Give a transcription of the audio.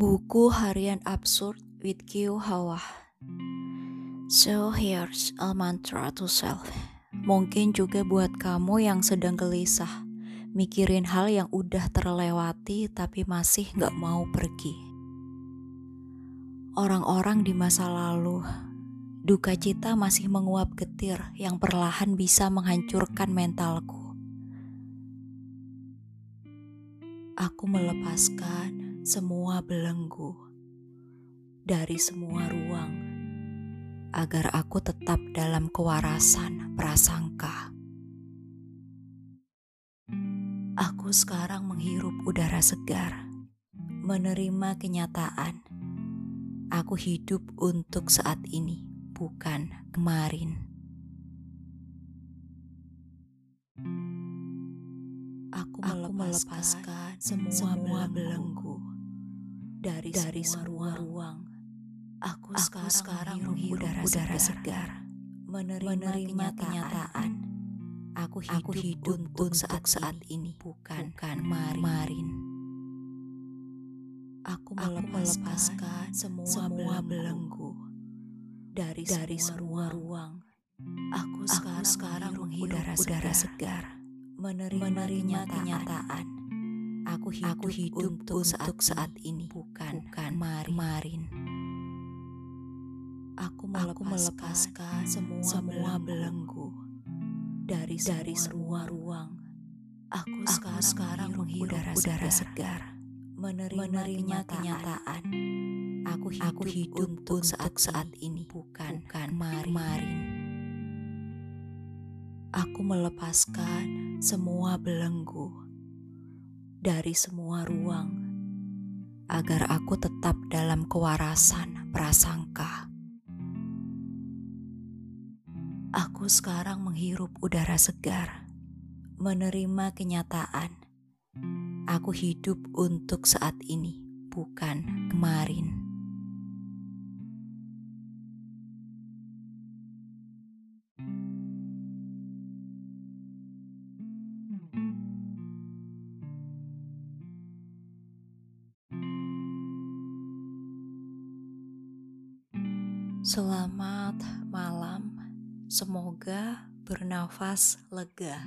Buku harian absurd with Q Hawa. So here's a mantra to self. Mungkin juga buat kamu yang sedang gelisah, mikirin hal yang udah terlewati tapi masih gak mau pergi. Orang-orang di masa lalu, duka cita masih menguap getir yang perlahan bisa menghancurkan mentalku. Aku melepaskan semua belenggu dari semua ruang agar aku tetap dalam kewarasan prasangka. Aku sekarang menghirup udara segar, menerima kenyataan. Aku hidup untuk saat ini, bukan kemarin. Aku melepaskan, melepaskan semua, semua belenggu dari, dari semua ruang. Aku, aku sekarang, menghirup udara, udara segar, menerima, menerima kenyataan. Aku hidup, aku hidup untuk saat saat ini, bukan bukan kemarin. Aku melepaskan, melepaskan semua, semua belenggu dari, dari semua ruang. Aku sekarang, aku sekarang menghirup udara, udara segar, menerima, menerima kenyataan. kenyataan Aku hidup, aku hidup untuk, saat, saat ini, bukan, bukan kemarin. Aku melepaskan, aku melepaskan semua, semua belenggu dari, dari semua ruang. Aku, aku sekarang, sekarang menghirup udara, udara segar, menerima, menerima kenyataan. Aku hidup, aku hidup untuk saat, saat ini, bukan, bukan kemarin. Aku melepaskan semua belenggu dari semua ruang agar aku tetap dalam kewarasan prasangka. Aku sekarang menghirup udara segar, menerima kenyataan. Aku hidup untuk saat ini, bukan kemarin. Selamat malam, semoga bernafas lega.